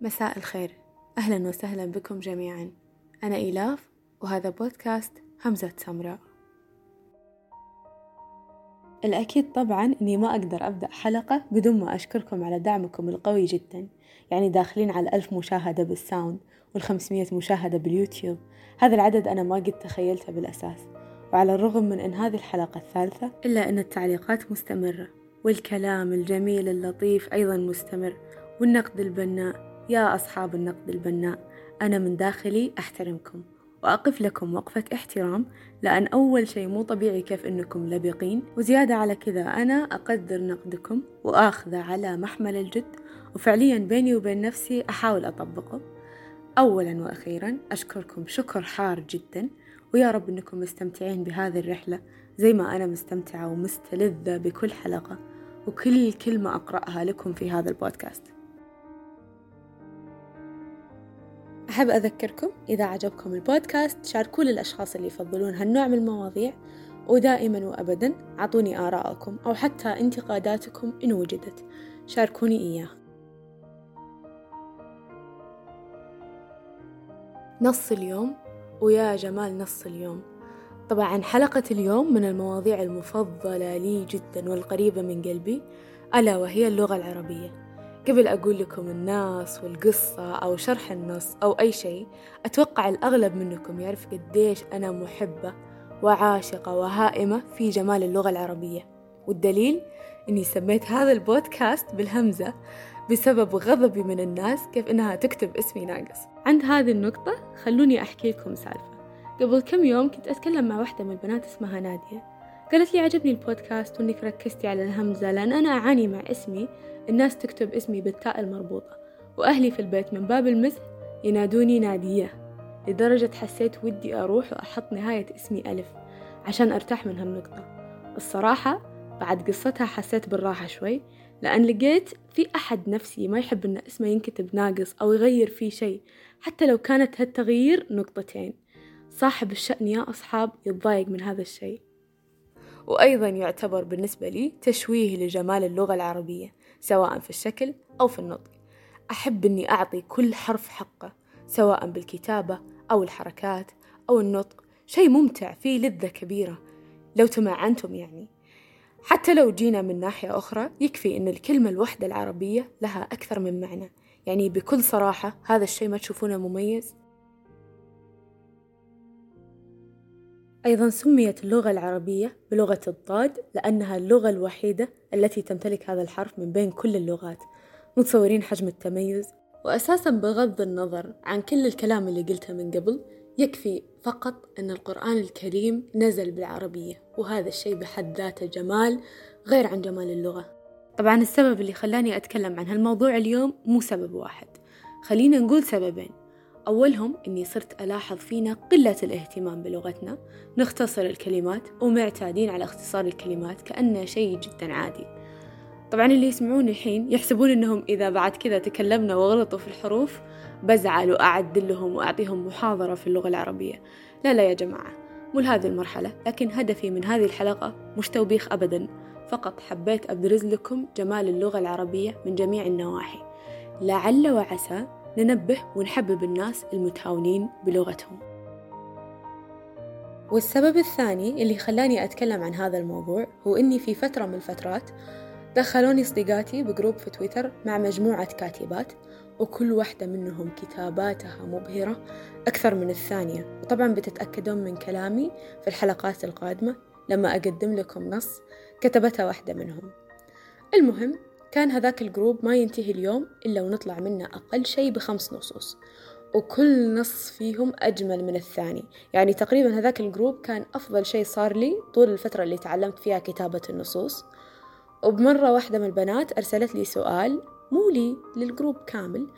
مساء الخير. أهلا وسهلا بكم جميعا. أنا إيلاف وهذا بودكاست همزة سمراء. الأكيد طبعا أني ما أقدر أبدأ حلقة بدون ما أشكركم على دعمكم القوي جدا. يعني داخلين على ألف مشاهدة بالساوند والخمسمية مشاهدة باليوتيوب. هذا العدد أنا ما قد تخيلته بالأساس. وعلى الرغم من أن هذه الحلقة الثالثة إلا أن التعليقات مستمرة والكلام الجميل اللطيف أيضا مستمر والنقد البناء يا أصحاب النقد البناء أنا من داخلي أحترمكم وأقف لكم وقفة احترام لأن أول شيء مو طبيعي كيف أنكم لبقين. وزيادة على كذا أنا أقدر نقدكم وآخذه على محمل الجد وفعليا بيني وبين نفسي أحاول أطبقه. أولا وأخيرا أشكركم شكر حار جدا ويا رب أنكم مستمتعين بهذه الرحلة زي ما أنا مستمتعة ومستلذة بكل حلقة وكل كلمة أقرأها لكم في هذا البودكاست. أحب أذكركم إذا عجبكم البودكاست شاركوا للأشخاص اللي يفضلون هالنوع من المواضيع ودائما وأبدا أعطوني آراءكم أو حتى انتقاداتكم إن وجدت. شاركوني إياها نص اليوم ويا جمال نص اليوم. طبعا حلقة اليوم من المواضيع المفضلة لي جدا والقريبة من قلبي ألا وهي اللغة العربية. قبل أقول لكم الناس والقصة أو شرح النص أو أي شيء أتوقع الأغلب منكم يعرف قديش أنا محبة وعاشقة وهائمة في جمال اللغة العربية. والدليل إني سميت هذا البودكاست بالهمزة بسبب غضبي من الناس كيف إنها تكتب اسمي ناقص. عند هذه النقطة خلوني أحكي لكم سالفة. قبل كم يوم كنت أتكلم مع واحدة من البنات اسمها نادية. قالت لي عجبني البودكاست وإنك ركزتي على الهمزة لأن أنا أعاني مع اسمي الناس تكتب اسمي بالتاء المربوطة وأهلي في البيت من باب المزح ينادوني نادية لدرجة حسيت ودي أروح وأحط نهاية اسمي ألف عشان أرتاح من هالنقطة. الصراحة بعد قصتها حسيت بالراحة شوي لأن لقيت في أحد نفسي ما يحب أن اسمه ينكتب ناقص أو يغير فيه شيء حتى لو كانت هالتغيير نقطتين. صاحب الشأن يا أصحاب يتضايق من هذا الشيء وأيضا يعتبر بالنسبة لي تشويه لجمال اللغة العربية. سواء في الشكل أو في النطق. أحب أني أعطي كل حرف حقه سواء بالكتابة أو الحركات أو النطق. شيء ممتع فيه لذة كبيرة لو تمعنتم يعني. حتى لو جينا من ناحية أخرى يكفي أن الكلمة الوحدة العربية لها أكثر من معنى. يعني بكل صراحة هذا الشيء ما تشوفونه مميز أيضا سميت اللغة العربية بلغة الضاد لأنها اللغة الوحيدة التي تمتلك هذا الحرف من بين كل اللغات. متصورين حجم التميز؟ وأساسا بغض النظر عن كل الكلام اللي قلته من قبل يكفي فقط أن القرآن الكريم نزل بالعربية وهذا الشيء بحد ذاته جمال غير عن جمال اللغة. طبعا السبب اللي خلاني أتكلم عن هالموضوع اليوم مو سبب واحد. خلينا نقول سببين. أولهم إني صرت ألاحظ فينا قلة الاهتمام بلغتنا. نختصر الكلمات ومعتادين على اختصار الكلمات كأنه شيء جدا عادي. طبعا اللي يسمعوني الحين يحسبون إنهم إذا بعد كذا تكلمنا وغلطوا في الحروف بزعل وأعدل لهم وأعطيهم محاضرة في اللغة العربية. لا لا يا جماعة مو لهذه المرحلة لكن هدفي من هذه الحلقة مش توبيخ أبدا. فقط حبيت أبرز لكم جمال اللغة العربية من جميع النواحي. لعل وعسى ننبه ونحبب الناس المتهاونين بلغتهم. والسبب الثاني اللي خلاني أتكلم عن هذا الموضوع هو إني في فترة من الفترات دخلوني صديقاتي بجروب في تويتر مع مجموعة كاتبات وكل واحدة منهم كتاباتها مبهرة أكثر من الثانية. وطبعا بتتأكدون من كلامي في الحلقات القادمة لما أقدم لكم نص كتبتها واحدة منهم. المهم كان هذاك الجروب ما ينتهي اليوم إلا ونطلع منه أقل شيء بخمس نصوص وكل نص فيهم أجمل من الثاني. يعني تقريبا هذاك الجروب كان أفضل شيء صار لي طول الفترة اللي تعلمت فيها كتابة النصوص. وبمرة واحدة من البنات أرسلت لي سؤال مو لي للجروب كامل.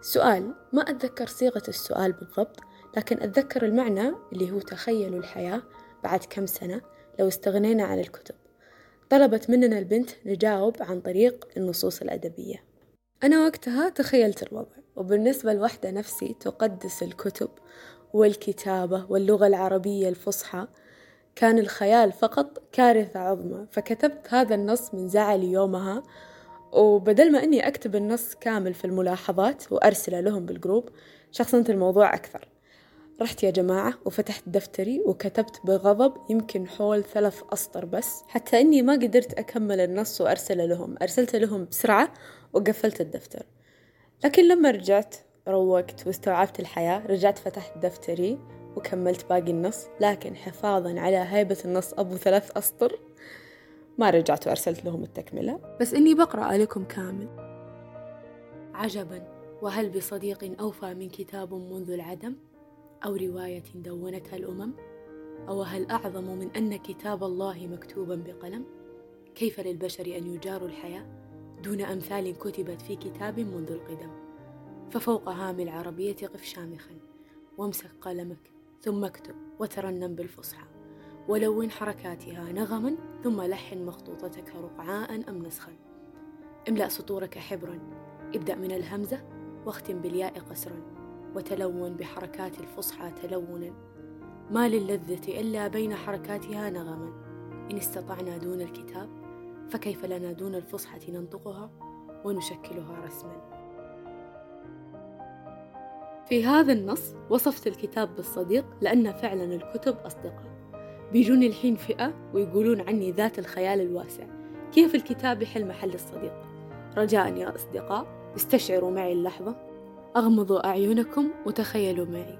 سؤال ما أتذكر صيغة السؤال بالضبط لكن أتذكر المعنى اللي هو تخيلوا الحياة بعد كم سنة لو استغنينا عن الكتب. طلبت مننا البنت نجاوب عن طريق النصوص الأدبية. أنا وقتها تخيلت الوضع وبالنسبة لوحدة نفسي تقدس الكتب والكتابة واللغة العربية الفصحى كان الخيال فقط كارثة عظمى. فكتبت هذا النص من زعلي يومها وبدل ما أني أكتب النص كامل في الملاحظات وأرسله لهم بالجروب شخصنت الموضوع أكثر. رحت يا جماعة وفتحت دفتري وكتبت بغضب يمكن حول ثلاث أسطر بس حتى إني ما قدرت أكمل النص وأرسله لهم. أرسلته لهم بسرعة وقفلت الدفتر. لكن لما رجعت روقت واستوعبت الحياة رجعت فتحت دفتري وكملت باقي النص. لكن حفاظا على هيبة النص أبو ثلاث أسطر ما رجعت وأرسلت لهم التكملة. بس إني بقرأ لكم كامل. عجبا. وهل بصديق أوفى من كتاب منذ العدم؟ أو رواية دونتها الأمم؟ أو هل أعظم من أن كتاب الله مكتوبا بقلم؟ كيف للبشر أن يجاروا الحياة دون أمثال كتبت في كتاب منذ القدم؟ ففوق هام العربية قف شامخا وامسك قلمك ثم اكتب وترنم بالفصحى. ولون حركاتها نغما ثم لحن مخطوطتك رقعاء أم نسخا. املأ سطورك حبرا ابدأ من الهمزة واختم بالياء قسرا. وتلون بحركات الفصحى تلونا. ما للذة إلا بين حركاتها نغما. إن استطعنا دون الكتاب فكيف لنا دون الفصحى ننطقها ونشكلها رسما. في هذا النص وصفت الكتاب بالصديق لأن فعلا الكتب أصدقاء. بيجوني الحين فئة ويقولون عني ذات الخيال الواسع. كيف الكتاب يحل محل الصديق؟ رجاء يا أصدقاء استشعروا معي اللحظة. أغمضوا أعينكم وتخيلوا معي.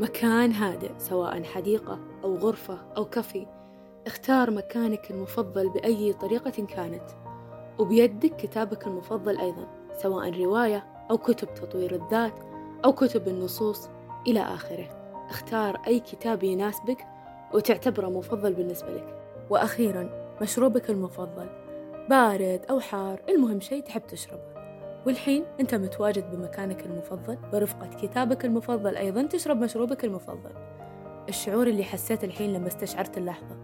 مكان هادئ سواء حديقة أو غرفة أو كافي اختار مكانك المفضل بأي طريقة كانت. وبيدك كتابك المفضل أيضا سواء رواية أو كتب تطوير الذات أو كتب النصوص إلى آخره. اختار أي كتاب يناسبك وتعتبره مفضل بالنسبة لك. وأخيرا مشروبك المفضل بارد أو حار المهم شيء تحب تشربه. والحين أنت متواجد بمكانك المفضل برفقة كتابك المفضل أيضا تشرب مشروبك المفضل. الشعور اللي حسيت الحين لما استشعرت اللحظة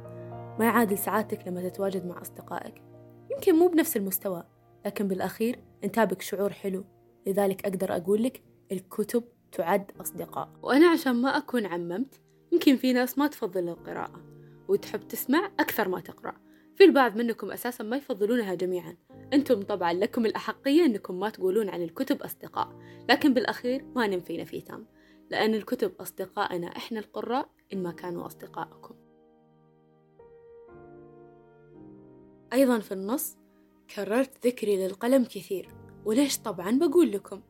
ما يعادل سعادتك لما تتواجد مع أصدقائك. يمكن مو بنفس المستوى لكن بالأخير أنت بك شعور حلو. لذلك أقدر أقول لك الكتب تعد أصدقاء. وأنا عشان ما أكون عممت يمكن في ناس ما تفضل القراءة وتحب تسمع أكثر ما تقرأ. في البعض منكم أساسا ما يفضلونها جميعا. أنتم طبعا لكم الأحقية أنكم ما تقولون عن الكتب أصدقاء. لكن بالأخير ما ننفي نفيتهم لأن الكتب أصدقائنا إحنا القراء إن ما كانوا أصدقائكم أيضا في النص كررت ذكري للقلم كثير. وليش طبعا بقول لكم؟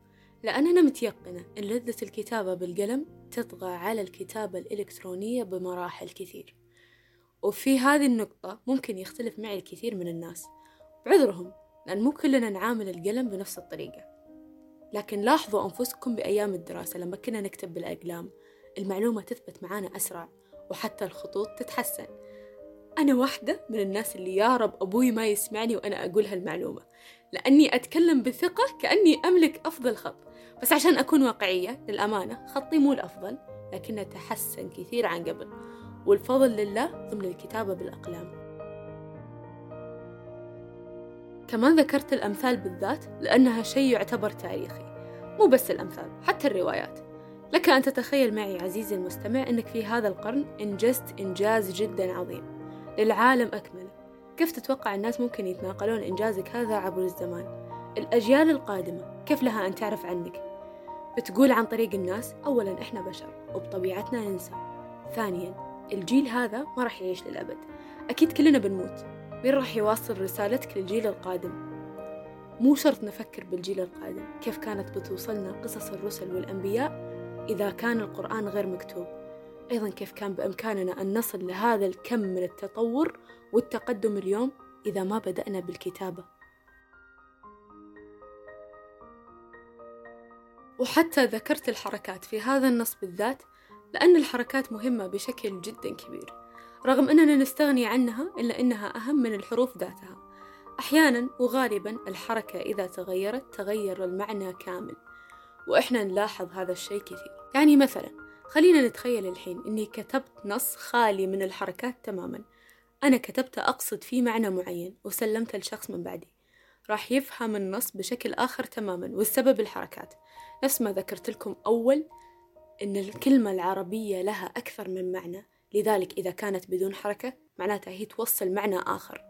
لأن أنا متيقنة أن لذة الكتابة بالقلم تطغى على الكتابة الإلكترونية بمراحل كثير. وفي هذه النقطة ممكن يختلف معي الكثير من الناس. بعذرهم لأن مو كلنا نعامل القلم بنفس الطريقة. لكن لاحظوا أنفسكم بأيام الدراسة لما كنا نكتب بالأقلام المعلومة تثبت معانا أسرع وحتى الخطوط تتحسن. أنا واحدة من الناس اللي يا رب أبوي ما يسمعني وأنا أقول هالمعلومة لأني أتكلم بثقة كأني أملك أفضل خط. بس عشان أكون واقعية للأمانة خطي مو الأفضل لكنه تحسن كثير عن قبل. والفضل لله ضمن الكتابة بالأقلام. كمان ذكرت الأمثال بالذات لأنها شيء يعتبر تاريخي مو بس الأمثال حتى الروايات. لك أن تتخيل معي عزيزي المستمع أنك في هذا القرن إنجزت إنجاز جدا عظيم. للعالم أكمله كيف تتوقع الناس ممكن يتناقلون إنجازك هذا عبر الزمان؟ الأجيال القادمة كيف لها أن تعرف عنك؟ بتقول عن طريق الناس أولا إحنا بشر وبطبيعتنا ننسى. ثانيا الجيل هذا ما راح يعيش للأبد. أكيد كلنا بنموت. مين راح يواصل رسالتك للجيل القادم؟ مو شرط نفكر بالجيل القادم. كيف كانت بتوصلنا قصص الرسل والأنبياء إذا كان القرآن غير مكتوب؟ أيضا كيف كان بإمكاننا أن نصل لهذا الكم من التطور والتقدم اليوم إذا ما بدأنا بالكتابة؟ وحتى ذكرت الحركات في هذا النص بالذات لأن الحركات مهمة بشكل جدا كبير رغم أننا نستغني عنها إلا أنها أهم من الحروف ذاتها. أحيانا وغالبا الحركة إذا تغيرت تغير المعنى كامل وإحنا نلاحظ هذا الشيء كثير. يعني مثلا خلينا نتخيل الحين أني كتبت نص خالي من الحركات تماما. أنا كتبت أقصد فيه معنى معين وسلمته لشخص من بعدي. راح يفهم النص بشكل آخر تماما والسبب الحركات. نفس ما ذكرت لكم أول إن الكلمة العربية لها أكثر من معنى لذلك إذا كانت بدون حركة معناتها هي توصل معنى آخر.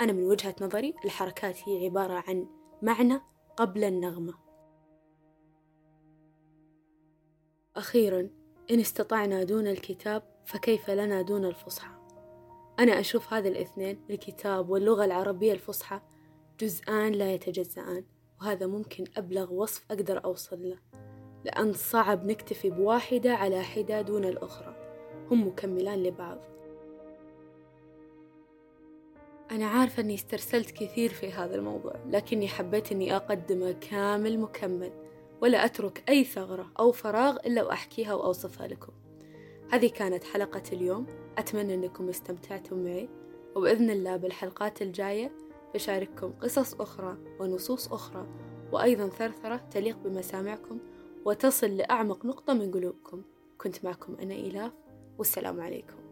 أنا من وجهة نظري الحركات هي عبارة عن معنى قبل النغمة. أخيرا إن استطعنا دون الكتاب فكيف لنا دون الفصحى؟ أنا أشوف هذا الاثنين الكتاب واللغة العربية الفصحى جزءان لا يتجزأان وهذا ممكن أبلغ وصف أقدر أوصل له. لأن صعب نكتفي بواحدة على حدة دون الأخرى. هم مكملان لبعض. أنا عارفة أني استرسلت كثير في هذا الموضوع لكني حبيت أني أقدمه كامل مكمل ولا أترك أي ثغرة أو فراغ إلا وأحكيها وأوصفها لكم. هذه كانت حلقة اليوم. أتمنى أنكم استمتعتم معي وبإذن الله بالحلقات الجاية بشارككم قصص أخرى ونصوص أخرى وأيضا ثرثرة تليق بمسامعكم وتصل لأعمق نقطة من قلوبكم. كنت معكم أنا إيلاف والسلام عليكم.